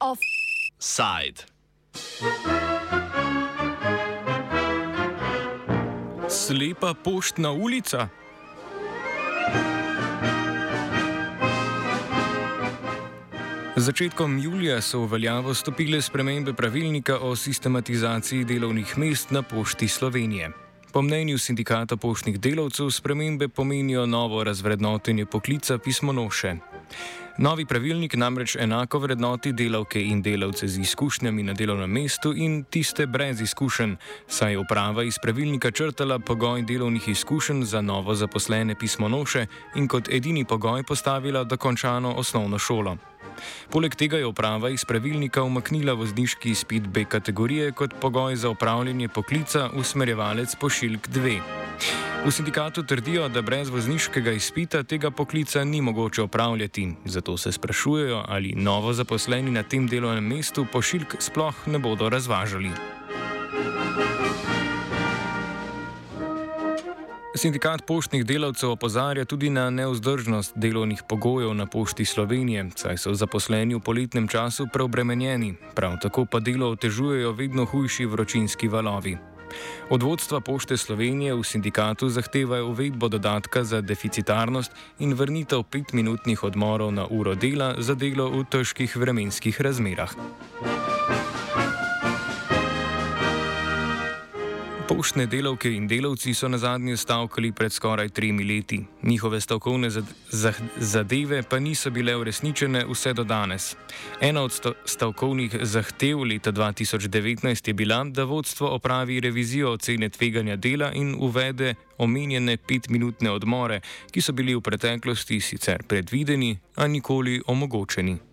Offside. Slepa poštna ulica. Začetkom julija so v veljavo stopile spremembe pravilnika o sistematizaciji delovnih mest na pošti Slovenije. Po mnenju sindikata poštnih delavcev spremembe pomenijo novo razvrednotenje poklica pismonoše. Novi pravilnik namreč enako vrednoti delavke in delavce z izkušnjami na delovnem mestu in tiste brez izkušenj, saj je uprava iz pravilnika črtala pogoj delovnih izkušenj za novo zaposlene pismonoše in kot edini pogoj postavila dokončano osnovno šolo. Poleg tega je uprava iz pravilnika umaknila vozniški izpit B kategorije kot pogoj za upravljanje poklica usmerjevalec pošiljk 2. V sindikatu trdijo, da brez vozniškega izpita tega poklica ni mogoče opravljati, zato se sprašujejo, ali novo zaposleni na tem delovnem mestu pošiljk sploh ne bodo razvažali. Sindikat poštnih delavcev opozarja tudi na neuzdržnost delovnih pogojev na pošti Slovenije, saj so zaposleni v poletnem času preobremenjeni, prav tako pa delo otežujejo vedno hujši vročinski valovi. Od vodstva pošte Slovenije v sindikatu zahtevajo uvedbo dodatka za deficitarnost in vrnitev petminutnih odmorov na uro dela za delo v težkih vremenskih razmerah. Poštne delavke in delavci so na zadnje stavkali pred skoraj tremi leti. Njihove stavkovne zadeve pa niso bile uresničene vse do danes. Ena od stavkovnih zahtev leta 2019 je bila, da vodstvo opravi revizijo ocene tveganja dela in uvede omenjene petminutne odmore, ki so bili v preteklosti sicer predvideni, a nikoli omogočeni.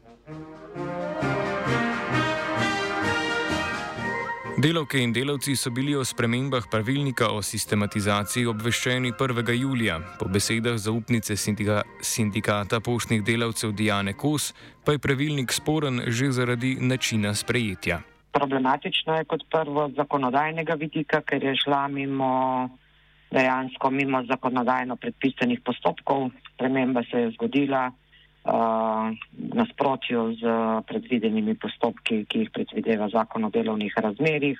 Delavke in delavci so bili o spremembah pravilnika o sistematizaciji obveščeni 1. julija. Po besedah zaupnice sindika, sindikata poštnih delavcev Dijane Kos pa je pravilnik sporen že zaradi načina sprejetja. Problematično je kot prvo z zakonodajnega vidika, ker je šla mimo dejansko mimo zakonodajno predpisanih postopkov. Sprememba se je zgodila nasprotju z predvidenimi postopki, ki jih predvideva zakon o delovnih razmerih.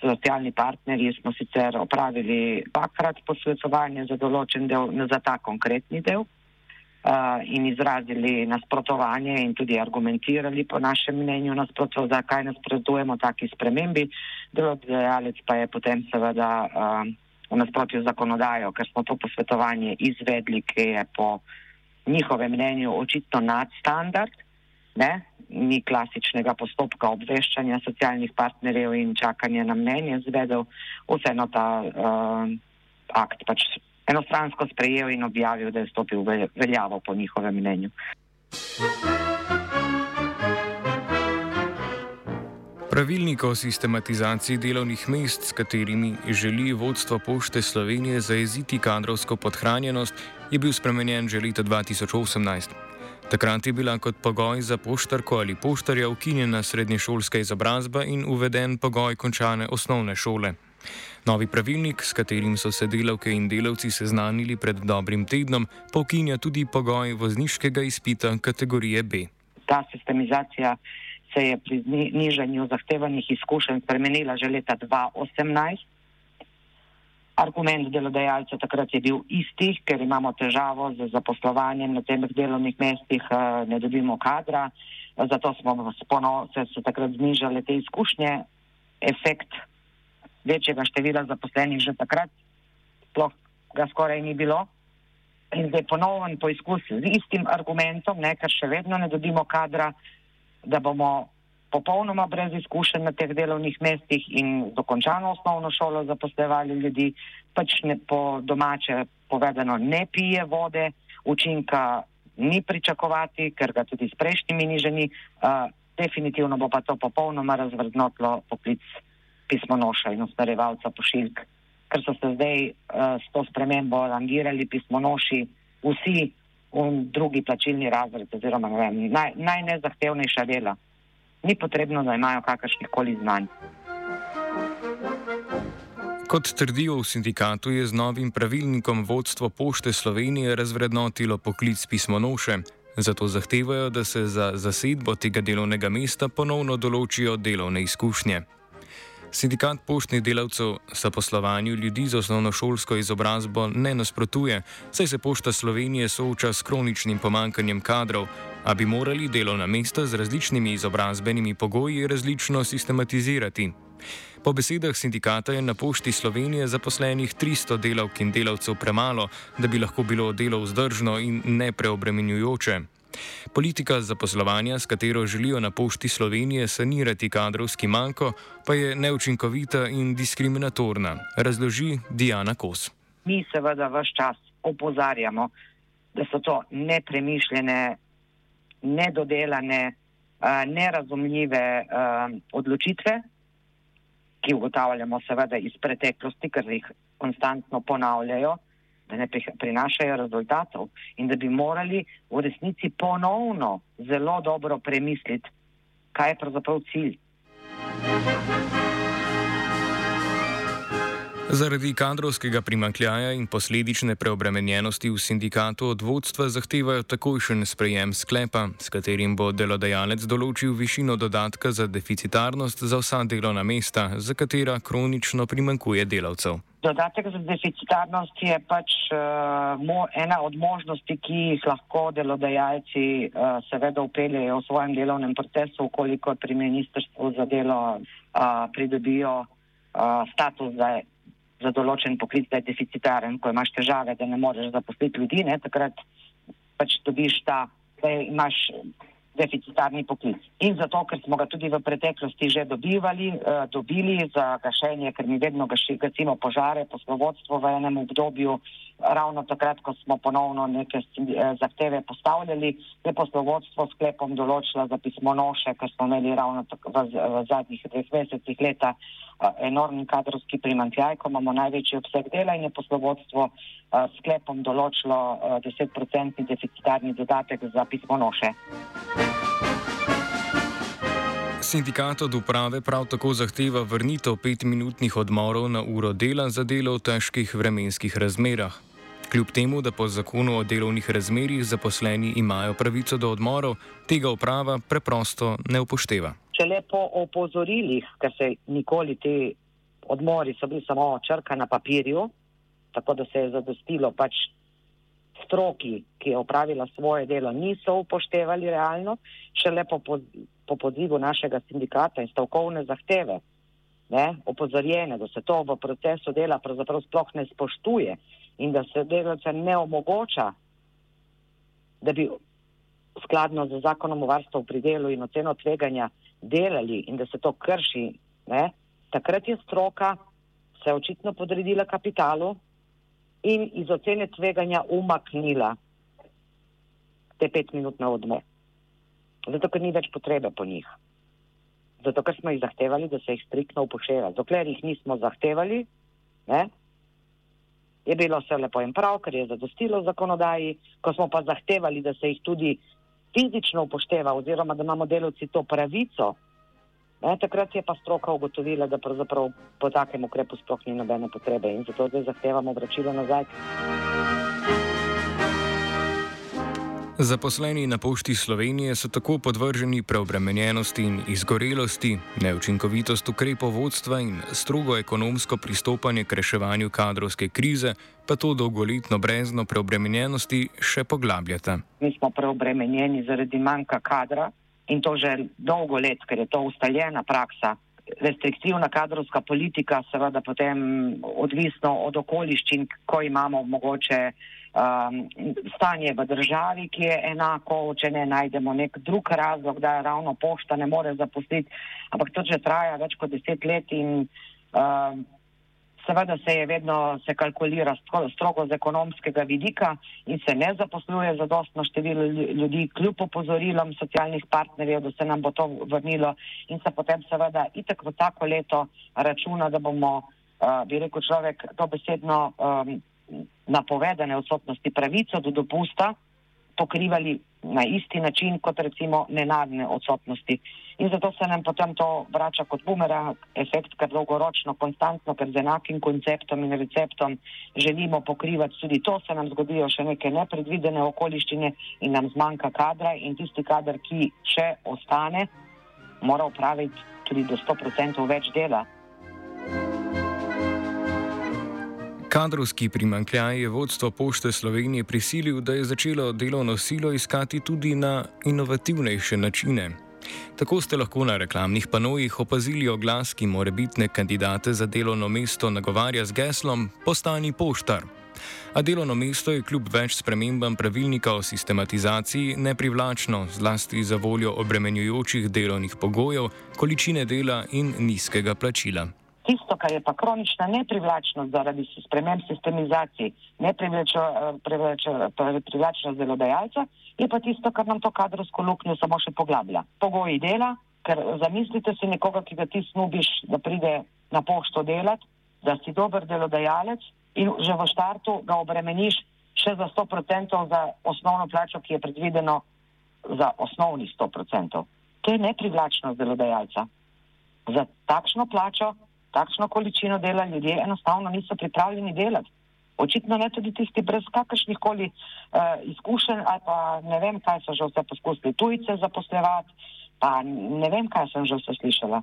Socialni partnerji smo sicer opravili dvakrat posvetovanje za določen del, za ta konkretni del in izrazili nasprotovanje in tudi argumentirali po našem mnenju nasprotov, zakaj nasprotujemo taki spremembi. Delodajalec pa je potem seveda v nasprotju z zakonodajo, ker smo to posvetovanje izvedli, ki je po njihovem mnenju očitno nadstandard, ne? ni klasičnega postopka obveščanja socialnih partnerjev in čakanja na mnenje zvedel, vseeno ta uh, akt pač enostransko sprejel in objavil, da je stopil v veljavo po njihovem mnenju. Pravilnik o sistematizaciji delovnih mest, s katerimi želi vodstvo pošte Slovenije zajeziti kadrovsko podhranjenost, je bil spremenjen že leta 2018. Takrat je bila kot pogoj za poštarko ali poštarja ukinjena srednješolska izobrazba in uveden pogoj končane osnovne šole. Novi pravilnik, s katerim so se delavke in delavci seznanili pred dobrim tednom, pa ukinja tudi pogoj vozniškega izpita kategorije B. Ta sistemizacija se je pri nižanju zahtevanih izkušenj spremenila že leta 2018. Argument delodajalca takrat je bil isti, ker imamo težavo z zaposlovanjem na teh delovnih mestih, eh, ne dobimo kadra, zato smo spono, se, takrat znižale te izkušnje. Efekt večjega števila zaposlenih že takrat, sploh ga skoraj ni bilo. In zdaj ponoven poizkus z istim argumentom, ne, ker še vedno ne dobimo kadra, da bomo popolnoma brez izkušenj na teh delovnih mestih in dokončano osnovno šolo zaposlevali ljudi, pač ne po domače povedano ne pije vode, učinka ni pričakovati, ker ga tudi s prejšnjimi niženi, uh, definitivno bo pa to popolnoma razvrdnotlo poklic pismonoša in usmerjevalca pošiljk, ker so se zdaj uh, s to spremembo rangirali pismonoši vsi drugi plačilni razred oziroma ne vem, naj, najnezahtevnejša dela ni potrebno, da imajo kakršnih koli znanj. Kot trdijo v sindikatu, je z novim pravilnikom vodstvo Pošte Slovenije razvrednotilo poklic pismonoše, zato zahtevajo, da se za zasedbo tega delovnega mesta ponovno določijo delovne izkušnje. Sindikat poštnih delavcev zaposlovanju ljudi z osnovnošolsko izobrazbo ne nasprotuje, saj se Pošta Slovenije sooča s kroničnim pomankanjem kadrov, a bi morali delovna mesta z različnimi izobrazbenimi pogoji različno sistematizirati. Po besedah sindikata je na Pošti Slovenije zaposlenih 300 delavk in delavcev premalo, da bi lahko bilo delo vzdržno in nepreobremenjujoče. Politika zaposlovanja, s katero želijo na Pošti Slovenije sanirati kadrovski manjko, pa je neučinkovita in diskriminatorna, razloži Diana Kos. Mi seveda vse čas opozarjamo, da so to nepremišljene, nedodelane, nerazumljive odločitve, ki ugotavljamo seveda iz preteklosti, ker jih konstantno ponavljajo da ne prinašajo rezultatov in da bi morali v resnici ponovno zelo dobro premisliti, kaj je pravzaprav cilj. Zaradi kadrovskega primankljaja in posledične preobremenjenosti v sindikatu od vodstva zahtevajo takojšen sprejem sklepa, s katerim bo delodajalec določil višino dodatka za deficitarnost za vsa delovna mesta, za katera kronično primankuje delavcev. Dodatek za deficitarnost je pač uh, mo, ena od možnosti, ki jih lahko delodajalci uh, seveda upeljejo v svojem delovnem procesu, ukoliko pri ministrstvu za delo uh, pridobijo uh, status za za določen poklic, da je deficitaren, ko imaš težave, da ne moreš zaposliti ljudi, ne, takrat pač dobiš ta, da imaš deficitarni poklic. In zato, ker smo ga tudi v preteklosti že dobivali, uh, dobili za gašenje, ker mi vedno gaši, gasimo požare, poslovodstvo v enem obdobju, ravno takrat, ko smo ponovno neke uh, zahteve postavljali, je poslovodstvo sklepom določila za pismonoše, ker smo imeli ravno v, v, v zadnjih dveh mesecih leta uh, enormni kadrovski primankljaj, ko imamo največji obseg dela in je poslovodstvo uh, sklepom določilo uh, 10% deficitarni dodatek za pismonoše. Sindikat od uprave prav tako zahteva vrnitev petminutnih odmorov na uro dela za delo v težkih vremenskih razmerah. Kljub temu, da po zakonu o delovnih razmerjih zaposleni imajo pravico do odmorov, tega uprava preprosto ne upošteva. Če le po opozorilih, ker se nikoli ti odmori so bili samo črka na papirju, tako da se je zadostilo pač stroki, ki je opravila svoje delo, niso upoštevali realno, še le po po pozivu našega sindikata in stavkovne zahteve, ne, opozorjene, da se to v procesu dela pravzaprav sploh ne spoštuje in da se delavce ne omogoča, da bi skladno z zakonom o varstvu pri delu in oceno tveganja delali in da se to krši, ne, takrat je stroka se očitno podredila kapitalu in iz ocene tveganja umaknila te petminutne odmore. Zato, ker ni več potrebe po njih. Zato, ker smo jih zahtevali, da se jih striktno upošteva. Dokler jih nismo zahtevali, ne, je bilo vse lepo in prav, ker je zadostilo zakonodaji. Ko smo pa zahtevali, da se jih tudi fizično upošteva, oziroma da imamo delovci to pravico, ne, takrat je pa stroka ugotovila, da po takem ukrepu sploh ni nobene potrebe in zato zdaj zahtevamo vračilo nazaj. Zaposleni na pošti Slovenije so tako podvrženi preobremenjenosti in izgorelosti, neučinkovitost ukrepov vodstva in strogo ekonomsko pristopanje k reševanju kadrovske krize, pa to dolgoletno brezno preobremenjenosti še poglabljata. Mi smo preobremenjeni zaradi manjka kadra in to že dolgo let, ker je to ustaljena praksa. Restriktivna kadrovska politika, seveda potem odvisno od okoliščin, ko imamo mogoče um, stanje v državi, ki je enako, če ne najdemo nek drug razlog, da ravno pošta ne more zaposliti, ampak to že traja več kot deset let in um, seveda se je vedno se kalkulira strogo z ekonomskega vidika in se ne zaposluje za dostno število ljudi, kljub opozorilom socialnih partnerjev, da se nam bo to vrnilo in se potem seveda itak v tako leto računa, da bomo, uh, bi rekel človek, to besedno um, napovedane odsotnosti pravico do dopusta pokrivali na isti način kot recimo nenadne odsotnosti. In zato se nam potem to vrača kot bumerang efekt, ker dolgoročno, konstantno, ker z enakim konceptom in receptom želimo pokrivati tudi to, se nam zgodijo še neke nepredvidene okoliščine in nam zmanjka kadra in tisti kader, ki še ostane, mora upraviti tudi do 100% več dela. Kadrovski primankljaj je vodstvo Pošte Slovenije prisilil, da je začelo delovno silo iskati tudi na inovativnejše načine. Tako ste lahko na reklamnih panojih opazili oglas, ki morebitne kandidate za delovno mesto nagovarja z geslom: Postani poštar. A delovno mesto je kljub več spremembam pravilnika o sistematizaciji neprivlačno, zlasti za voljo obremenjujočih delovnih pogojev, količine dela in nizkega plačila. Tisto, kar je pa kronična neprivlačnost zaradi sprememb sistemizacij, neprivlačnost delodajalca, je pa tisto, kar nam to kadrovsko luknjo samo še poglablja. Pogoji dela, ker zamislite si nekoga, ki ga ti snubiš, da pride na pošto delati, da si dober delodajalec in že v štartu ga obremeniš še za 100% za osnovno plačo, ki je predvideno za osnovni 100%. To je neprivlačnost delodajalca. Za takšno plačo takšno količino dela ljudje enostavno niso pripravljeni delati. Očitno ne tudi tisti brez kakršnih koli uh, izkušenj ali pa ne vem, kaj so že vse poskusili tujce zaposlevati, pa ne vem, kaj sem že vse slišala.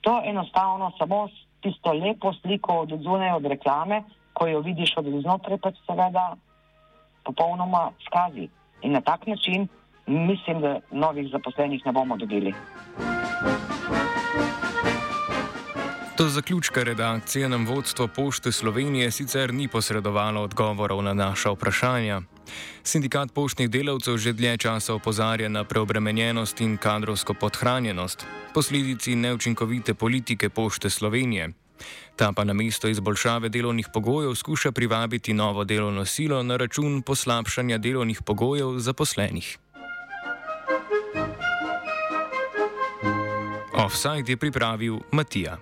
To enostavno samo tisto lepo sliko od zunaj od reklame, ko jo vidiš od znotraj, pa seveda popolnoma skazi. In na tak način mislim, da novih zaposlenih ne bomo dobili. Do zaključka redakcije nam vodstvo Pošte Slovenije sicer ni posredovalo odgovorov na naša vprašanja. Sindikat poštnih delavcev že dlje časa opozarja na preobremenjenost in kadrovsko podhranjenost, posledici neučinkovite politike Pošte Slovenije. Ta pa na mesto izboljšave delovnih pogojev skuša privabiti novo delovno silo na račun poslabšanja delovnih pogojev zaposlenih. Offside je pripravil Matija.